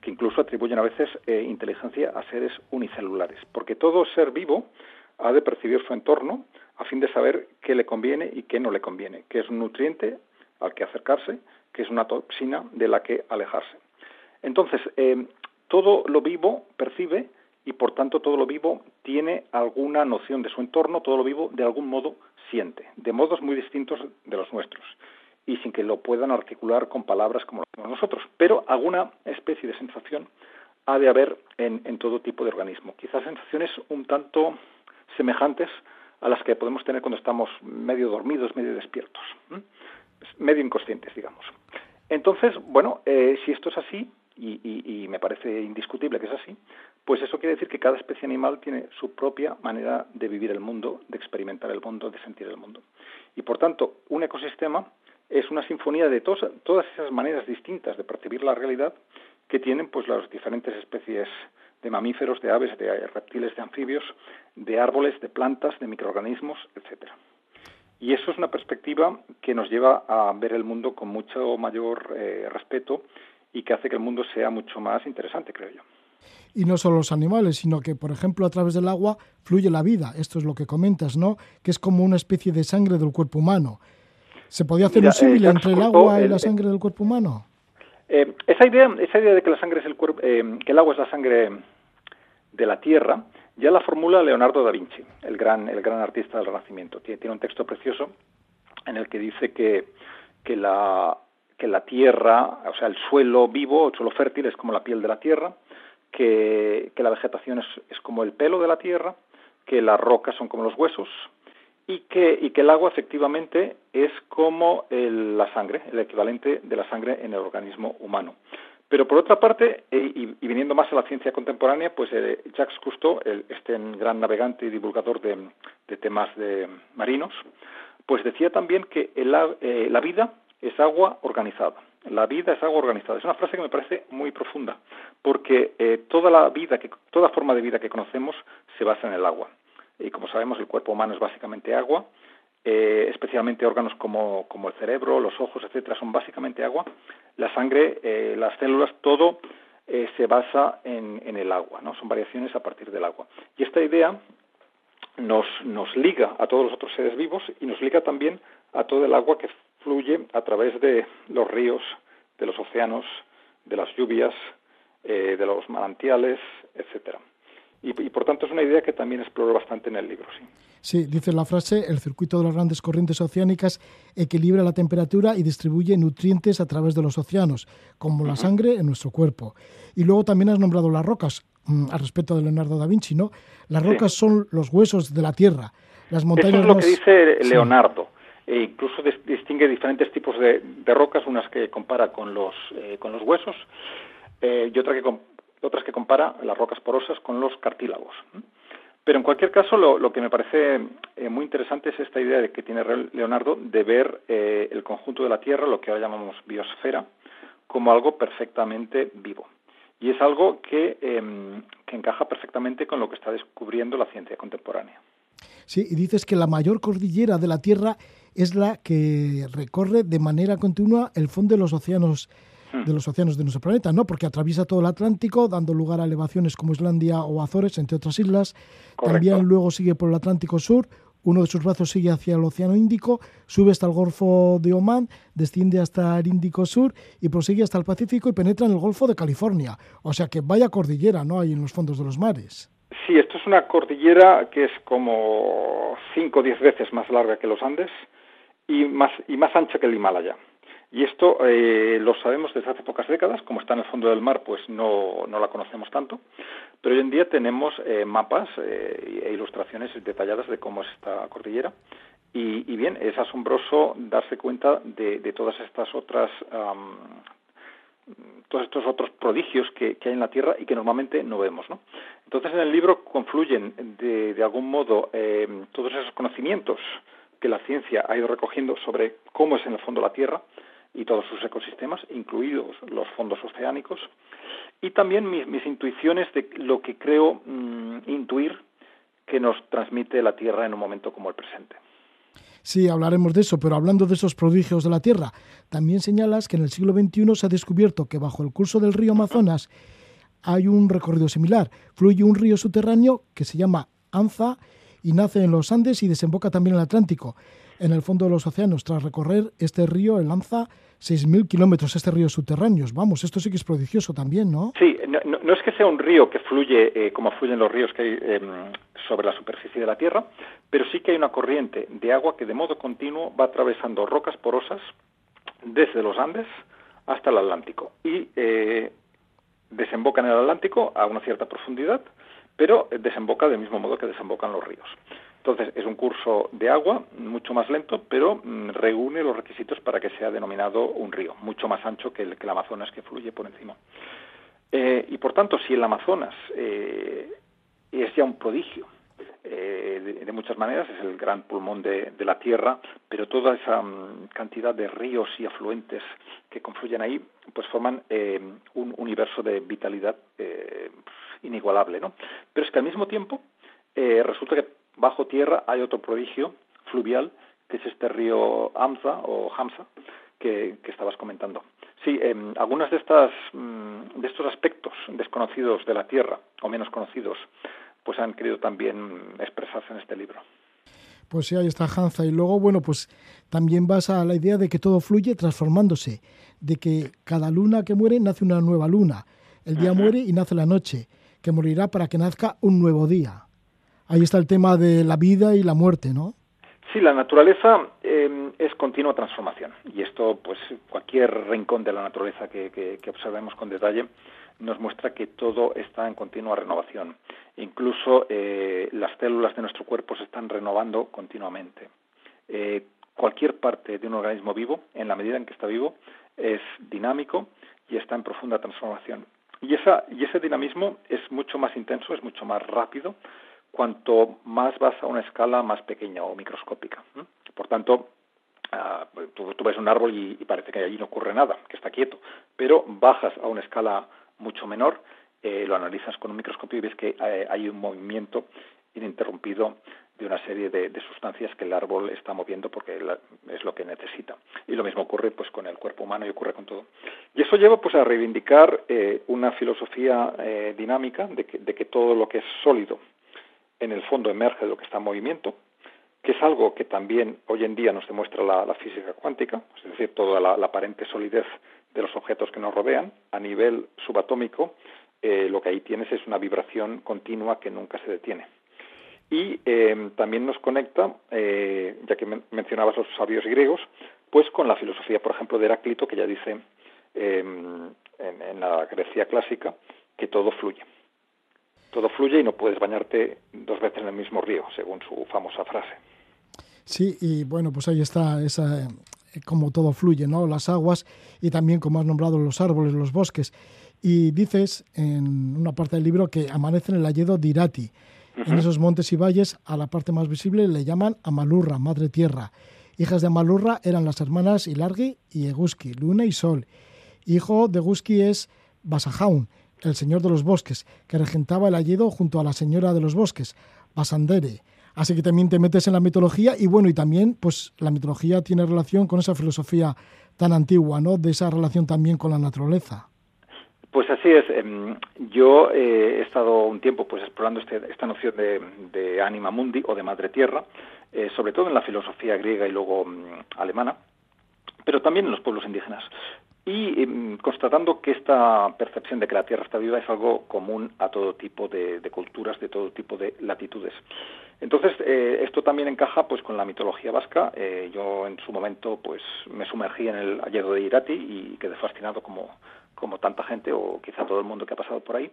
que incluso atribuyen a veces eh, inteligencia a seres unicelulares, porque todo ser vivo ha de percibir su entorno a fin de saber qué le conviene y qué no le conviene, qué es un nutriente al que acercarse, qué es una toxina de la que alejarse. Entonces, eh, todo lo vivo percibe y por tanto todo lo vivo tiene alguna noción de su entorno, todo lo vivo de algún modo siente, de modos muy distintos de los nuestros y sin que lo puedan articular con palabras como nosotros, pero alguna especie de sensación ha de haber en, todo tipo de organismo. Quizás sensaciones un tanto semejantes a las que podemos tener cuando estamos medio dormidos, medio despiertos, medio inconscientes, digamos. Entonces, bueno, eh, si esto es así, y, me parece indiscutible que es así, pues eso quiere decir que cada especie animal tiene su propia manera de vivir el mundo, de experimentar el mundo, de sentir el mundo. Y por tanto, un ecosistema es una sinfonía de todas esas maneras distintas de percibir la realidad que tienen pues las diferentes especies de mamíferos, de aves, de reptiles, de anfibios, de árboles, de plantas, de microorganismos, etcétera. Y eso es una perspectiva que nos lleva a ver el mundo con mucho mayor eh, respeto y que hace que el mundo sea mucho más interesante, creo yo. Y no solo los animales, sino que, por ejemplo, a través del agua fluye la vida. Esto es lo que comentas, ¿no? Que es como una especie de sangre del cuerpo humano. ¿Se podía hacer un símil entre el agua y la sangre del cuerpo humano? Eh, esa idea, esa idea de que la sangre es el cuerpo, eh, que el agua es la sangre de la tierra, ya la formula Leonardo da Vinci, el gran, el gran artista del Renacimiento. Tiene, tiene un texto precioso en el que dice que, que la, que la tierra, o sea, el suelo vivo, el suelo fértil es como la piel de la tierra, que, la vegetación es, es, como el pelo de la tierra, que las rocas son como los huesos y que, y que el agua efectivamente es como la sangre, el equivalente de la sangre en el organismo humano. Pero por otra parte, eh, y, viniendo más a la ciencia contemporánea, pues eh, Jacques Cousteau, este gran navegante y divulgador de, temas de marinos, pues decía también que eh, la vida es agua organizada. La vida es agua organizada. Es una frase que me parece muy profunda, porque eh, toda la vida, que, toda forma de vida que conocemos se basa en el agua. Y como sabemos, el cuerpo humano es básicamente agua, eh, especialmente órganos como, como, el cerebro, los ojos, etcétera, son básicamente agua. La sangre, eh, las células, todo se basa en, en, el agua, ¿no? Son variaciones a partir del agua. Y esta idea nos, nos liga a todos los otros seres vivos y nos liga también a todo el agua que fluye a través de los ríos, de los océanos, de las lluvias, eh, de los manantiales, etcétera. Y, por tanto es una idea que también exploro bastante en el libro. Sí. sí, dice la frase, el circuito de las grandes corrientes oceánicas equilibra la temperatura y distribuye nutrientes a través de los océanos, como la sangre en nuestro cuerpo. Y luego también has nombrado las rocas, mm, al respecto de Leonardo da Vinci, ¿no? Las rocas son los huesos de la Tierra. Las montañas Eso es lo que dice Leonardo e incluso distingue diferentes tipos de, rocas, unas que compara con los, eh, con los huesos eh, y otra que, otras que compara las rocas porosas con los cartílagos. Pero en cualquier caso, lo, que me parece eh, muy interesante es esta idea de que tiene Leonardo de ver el conjunto de la Tierra, lo que ahora llamamos biosfera, como algo perfectamente vivo. Y es algo que, em, que encaja perfectamente con lo que está descubriendo la ciencia contemporánea. Sí, y dices que la mayor cordillera de la Tierra es la que recorre de manera continua el fondo de los océanos de los océanos de nuestro planeta, ¿no? Porque atraviesa todo el Atlántico, dando lugar a elevaciones como Islandia o Azores, entre otras islas. También luego sigue por el Atlántico Sur, uno de sus brazos sigue hacia el Océano Índico, sube hasta el Golfo de Omán, desciende hasta el Índico Sur y prosigue hasta el Pacífico y penetra en el Golfo de California. O sea que vaya cordillera, ¿no? Hay en los fondos de los mares. Sí, esto es una cordillera que es como 5 o 10 veces más larga que los Andes y más, y más ancha que el Himalaya. Y esto eh, lo sabemos desde hace pocas décadas, como está en el fondo del mar, pues no, no la conocemos tanto, pero hoy en día tenemos eh, mapas eh, e ilustraciones detalladas de cómo es esta cordillera. Y, bien, es asombroso darse cuenta de, todas estas otras todos estos otros prodigios que, hay en la Tierra y que normalmente no vemos. ¿no? Entonces en el libro confluyen de, algún modo eh, todos esos conocimientos que la ciencia ha ido recogiendo sobre cómo es en el fondo la Tierra y todos sus ecosistemas, incluidos los fondos oceánicos, y también mis, intuiciones de lo que creo mm, intuir que nos transmite la Tierra en un momento como el presente. Sí, hablaremos de eso, pero hablando de esos prodigios de la Tierra, también señalas que en el siglo XXI se ha descubierto que bajo el curso del río Amazonas hay un recorrido similar. Fluye un río subterráneo que se llama Anza y nace en los Andes y desemboca también en el Atlántico. En el fondo de los océanos, tras recorrer este río, el Anza, 6.000 kilómetros, este río subterráneo. Vamos, esto sí que es prodigioso también, ¿no? Sí, no, es que sea un río que fluye eh, como fluyen los ríos que hay em, sobre la superficie de la Tierra, pero sí que hay una corriente de agua que de modo continuo va atravesando rocas porosas desde los Andes hasta el Atlántico y eh, desemboca en el Atlántico a una cierta profundidad, pero desemboca del mismo modo que desembocan los ríos. Entonces, es un curso de agua mucho más lento, pero mm, reúne los requisitos para que sea denominado un río, mucho más ancho que el, que el Amazonas que fluye por encima. Eh, y por tanto, si el Amazonas eh, es ya un prodigio eh, de, muchas maneras, es el gran pulmón de, la Tierra, pero toda esa mm, cantidad de ríos y afluentes que confluyen ahí, pues forman un universo de vitalidad inigualable, ¿no? Pero es que al mismo tiempo resulta que bajo tierra hay otro prodigio fluvial, que es este río Amza o Hamza, que, estabas comentando. Sí, eh, algunas de estas mm, de estos aspectos desconocidos de la Tierra o menos conocidos pues han querido también expresarse en este libro. Pues sí, ahí está Hanza. Y luego, bueno, pues también vas a la idea de que todo fluye transformándose, de que cada luna que muere nace una nueva luna. El día muere y nace la noche, que morirá para que nazca un nuevo día. Ahí está el tema de la vida y la muerte, ¿no? Sí, la naturaleza eh, es continua transformación y esto, pues cualquier rincón de la naturaleza que, que observemos con detalle, nos muestra que todo está en continua renovación. Incluso eh, las células de nuestro cuerpo se están renovando continuamente. Eh, cualquier parte de un organismo vivo, en la medida en que está vivo, es dinámico y está en profunda transformación. Y, esa, y ese dinamismo es mucho más intenso, es mucho más rápido, cuanto más vas a una escala más pequeña o microscópica. Por tanto, ah, tú, ves un árbol y, y, parece que allí no ocurre nada, que está quieto, pero bajas a una escala mucho menor, eh, lo analizas con un microscopio y ves que eh, hay un movimiento ininterrumpido de una serie de, sustancias que el árbol está moviendo porque es lo que necesita. Y lo mismo ocurre pues con el cuerpo humano y ocurre con todo. Y eso lleva pues a reivindicar eh, una filosofía dinámica de que, todo lo que es sólido en el fondo emerge de lo que está en movimiento, que es algo que también hoy en día nos demuestra la, física cuántica, es decir, toda la, aparente solidez de los objetos que nos rodean, a nivel subatómico, eh, lo que ahí tienes es una vibración continua que nunca se detiene. Y eh, también nos conecta, eh, ya que mencionabas los sabios griegos, pues con la filosofía, por ejemplo, de Heráclito, que ya dice en, en la Grecia clásica que todo fluye. Todo fluye y no puedes bañarte dos veces en el mismo río, según su famosa frase. Sí, y bueno, pues ahí está esa, eh, como todo fluye, ¿no? Las aguas y también, como has nombrado, los árboles, los bosques. Y dices en una parte del libro que amanece en el Alledo En esos montes y valles, a la parte más visible le llaman Amalurra, Madre Tierra. Hijas de Amalurra eran las hermanas Ilargi y Eguski, Luna y Sol. Hijo de Eguski es Basajaun, el señor de los bosques, que regentaba el Alledo junto a la señora de los bosques, Basandere. Así que también te metes en la mitología y bueno, y también pues la mitología tiene relación con esa filosofía tan antigua, ¿no? De esa relación también con la naturaleza. Pues así es. Em, yo eh, he estado un tiempo pues explorando este, esta noción de, anima mundi o de madre tierra, eh, sobre todo en la filosofía griega y luego mm, alemana, pero también en los pueblos indígenas y em, constatando que esta percepción de que la Tierra está viva es algo común a todo tipo de, culturas, de todo tipo de latitudes. Entonces, eh, esto también encaja pues con la mitología vasca. Eh, yo en su momento pues me sumergí en el Alledo de Irati y quedé fascinado como, como tanta gente o quizá todo el mundo que ha pasado por ahí.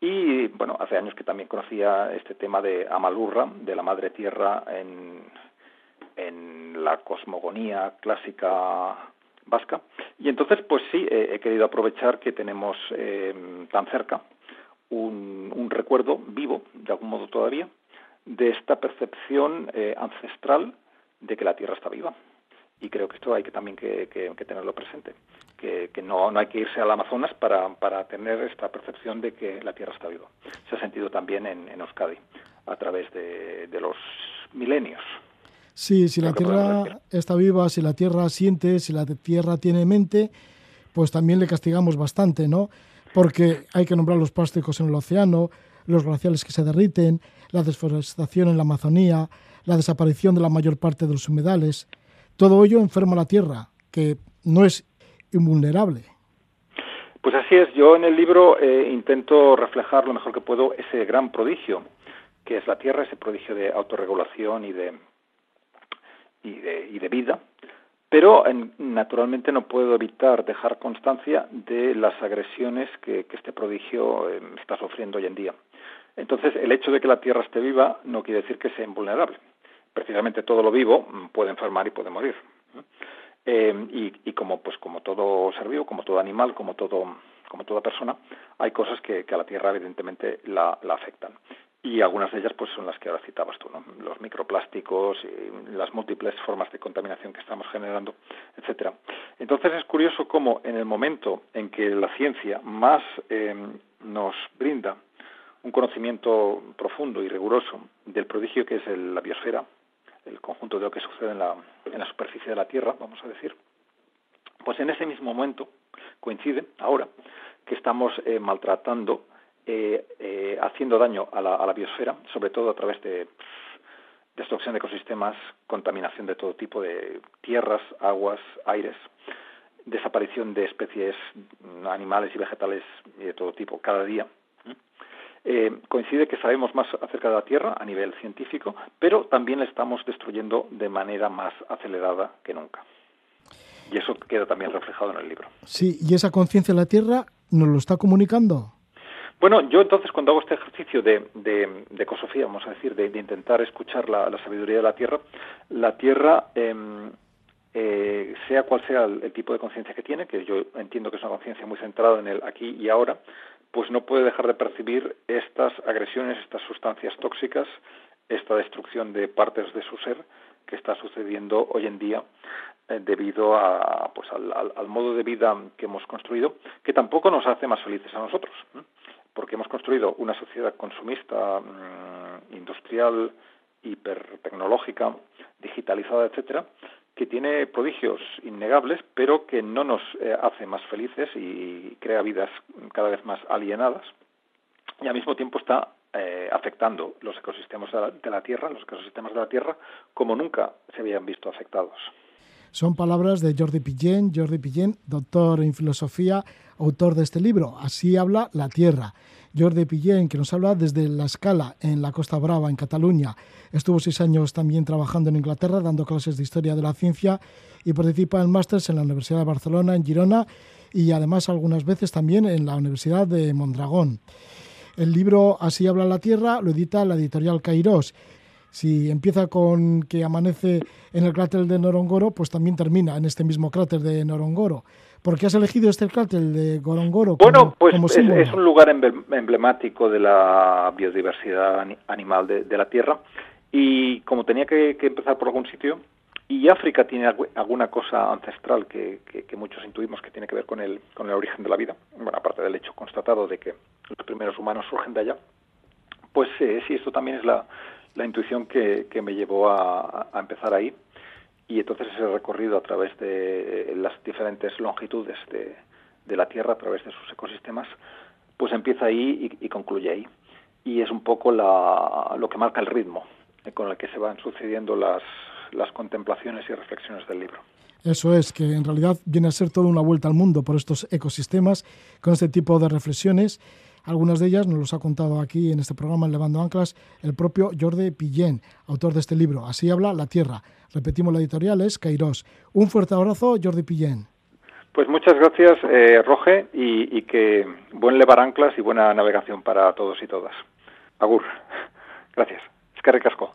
Y bueno, hace años que también conocía este tema de Amalurra, de la Madre Tierra en, en la cosmogonía clásica vasca. Y entonces, pues sí, he querido aprovechar que tenemos tan cerca un, recuerdo vivo, de algún modo todavía, de esta percepción ancestral de que la Tierra está viva. Y creo que esto hay que también que, tenerlo presente, que, no, no, hay que irse al Amazonas para, para, tener esta percepción de que la Tierra está viva. Se ha sentido también en, en Euskadi, a través de, de los milenios. Sí, si la Tierra está viva, si la Tierra siente, si la Tierra tiene mente, pues también le castigamos bastante, ¿no? Porque hay que nombrar los plásticos en el océano, los glaciales que se derriten, la deforestación en la Amazonía, la desaparición de la mayor parte de los humedales. Todo ello enferma la Tierra, que no es invulnerable. Pues así es. Yo en el libro eh, intento reflejar lo mejor que puedo ese gran prodigio que es la Tierra, ese prodigio de autorregulación y de, y de, y de vida, pero naturalmente no puedo evitar dejar constancia de las agresiones que, este prodigio em, está sufriendo hoy en día. Entonces, el hecho de que la Tierra esté viva no quiere decir que sea invulnerable. Precisamente todo lo vivo mm, puede enfermar y puede morir. Em, y, como pues como todo ser vivo, como todo animal, como todo como toda persona, hay cosas que, a la Tierra evidentemente la, afectan y algunas de ellas pues son las que ahora citabas tú, ¿no? los microplásticos, y las múltiples formas de contaminación que estamos generando, etcétera. Entonces es curioso cómo en el momento en que la ciencia más eh, nos brinda un conocimiento profundo y riguroso del prodigio que es la biosfera, el conjunto de lo que sucede en la, en la superficie de la Tierra, vamos a decir, pues en ese mismo momento coincide ahora que estamos eh, maltratando eh, eh, haciendo daño a la, biosfera, sobre todo a través de destrucción de ecosistemas, contaminación de todo tipo de tierras, aguas, aires, desaparición de especies animales y vegetales de todo tipo cada día. Eh, coincide que sabemos más acerca de la Tierra a nivel científico, pero también la estamos destruyendo de manera más acelerada que nunca. Y eso queda también reflejado en el libro. Sí, y esa conciencia de la Tierra nos lo está comunicando. Bueno, yo entonces cuando hago este ejercicio de, de, de ecosofía, vamos a decir, de, intentar escuchar la, sabiduría de la Tierra, la Tierra, em, eh, sea cual sea el, tipo de conciencia que tiene, que yo entiendo que es una conciencia muy centrada en el aquí y ahora, pues no puede dejar de percibir estas agresiones, estas sustancias tóxicas, esta destrucción de partes de su ser que está sucediendo hoy en día eh, debido a, pues, al, modo de vida que hemos construido, que tampoco nos hace más felices a nosotros porque hemos construido una sociedad consumista, mm, industrial, hipertecnológica, digitalizada, etcétera, que tiene prodigios innegables, pero que no nos eh, hace más felices y crea vidas cada vez más alienadas, y al mismo tiempo está eh, afectando los ecosistemas de la, Tierra, los ecosistemas de la Tierra, como nunca se habían visto afectados. Son palabras de Jordi Pillén, Jordi Pillén, doctor en filosofía, autor de este libro. Así habla la Tierra. Jordi Pillén, que nos habla desde La Escala, en la Costa Brava, en Cataluña. Estuvo seis años también trabajando en Inglaterra, dando clases de historia de la ciencia y participa en másters en la Universidad de Barcelona, en Girona, y además algunas veces también en la Universidad de Mondragón. El libro Así habla la Tierra lo edita la editorial Cairós si empieza con que amanece en el cráter de Norongoro, pues también termina en este mismo cráter de Norongoro. ¿Por qué has elegido este cráter de Gorongoro? bueno, pues es, un lugar emblemático de la biodiversidad animal de, la Tierra y como tenía que, empezar por algún sitio, y África tiene alguna cosa ancestral que, muchos intuimos que tiene que ver con el, con el origen de la vida, bueno, aparte del hecho constatado de que los primeros humanos surgen de allá, pues eh, sí, esto también es la, la intuición que, que me llevó a, empezar ahí y entonces ese recorrido a través de las diferentes longitudes de, la Tierra, a través de sus ecosistemas, pues empieza ahí y, concluye ahí. Y es un poco la, lo que marca el ritmo con el que se van sucediendo las, las contemplaciones y reflexiones del libro. Eso es, que en realidad viene a ser toda una vuelta al mundo por estos ecosistemas, con este tipo de reflexiones algunas de ellas nos los ha contado aquí en este programa Levando Anclas el propio Jordi Pillén, autor de este libro. Así habla la Tierra. Repetimos, la editorial es Kairos. Un fuerte abrazo, Jordi Pillén. Pues muchas gracias, eh, Roge, y, que buen levar anclas y buena navegación para todos y todas. Agur. Gracias. Es que recasco.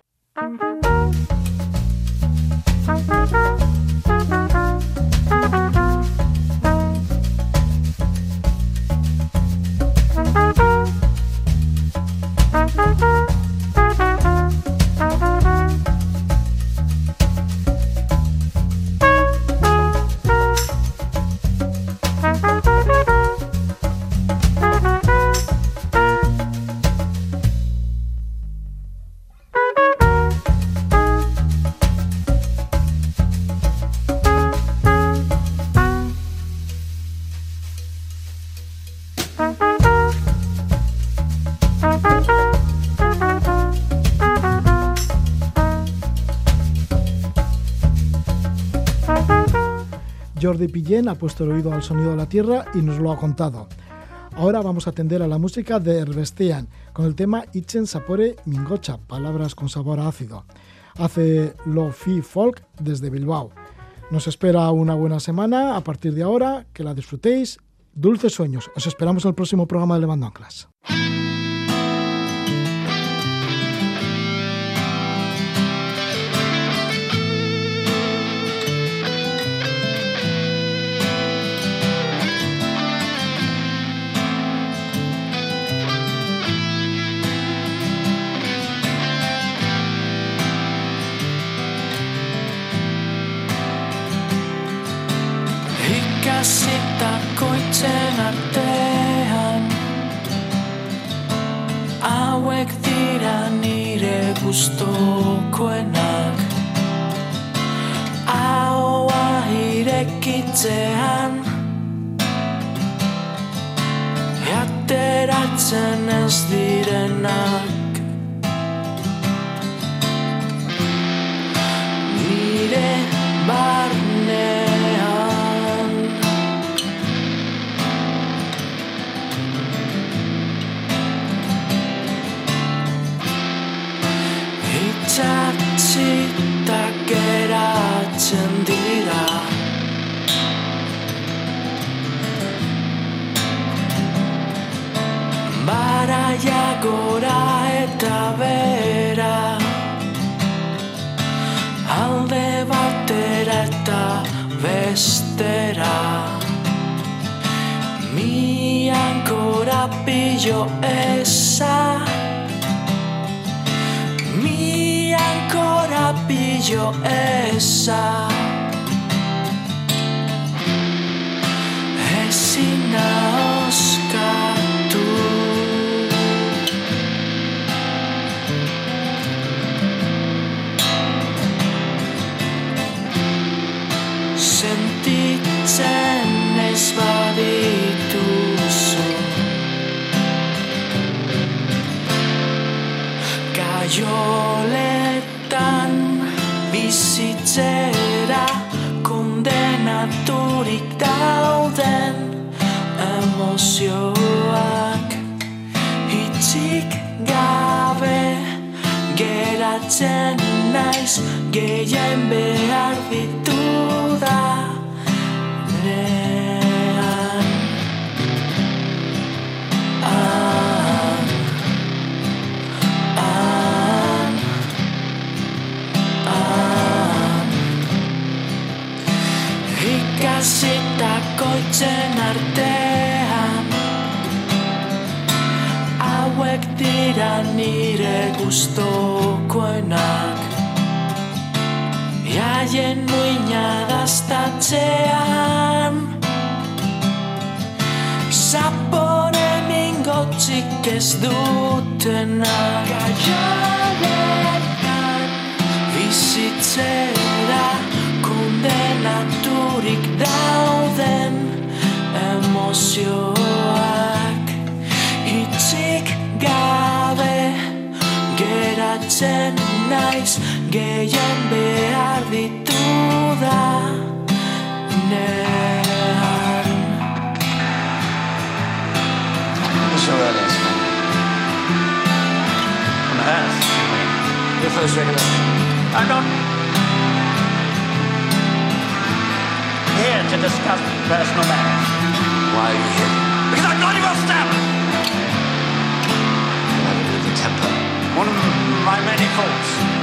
Pillén ha puesto el oído al sonido de la tierra y nos lo ha contado. Ahora vamos a atender a la música de Herbestean con el tema Ichen Sapore Mingocha, palabras con sabor ácido. Hace lo fi folk desde Bilbao. Nos espera una buena semana a partir de ahora, que la disfrutéis. Dulces sueños. Os esperamos en el próximo programa de Levando Anclas. Ikäsitakoitzen artean Hauek dira nire gustokoenak Ahoa irekitzean Ateratzen ez direnak pillo esa. Mi ancora pillo esa. Emozioak hitzik gabe geratzen naiz gehien behar dituda gustokoenak. Iaien muina daztatzean Zapore mingotzik ez dutenak. Gaialetan bizitzera kondenaturik dauden emozioak. Hitzik gabe hartzen naiz gehien behar dituda nean Your first regular. I'm not Here to discuss personal matters. Why are you here? Because I'm not even a stab! I don't temper. One of my many faults.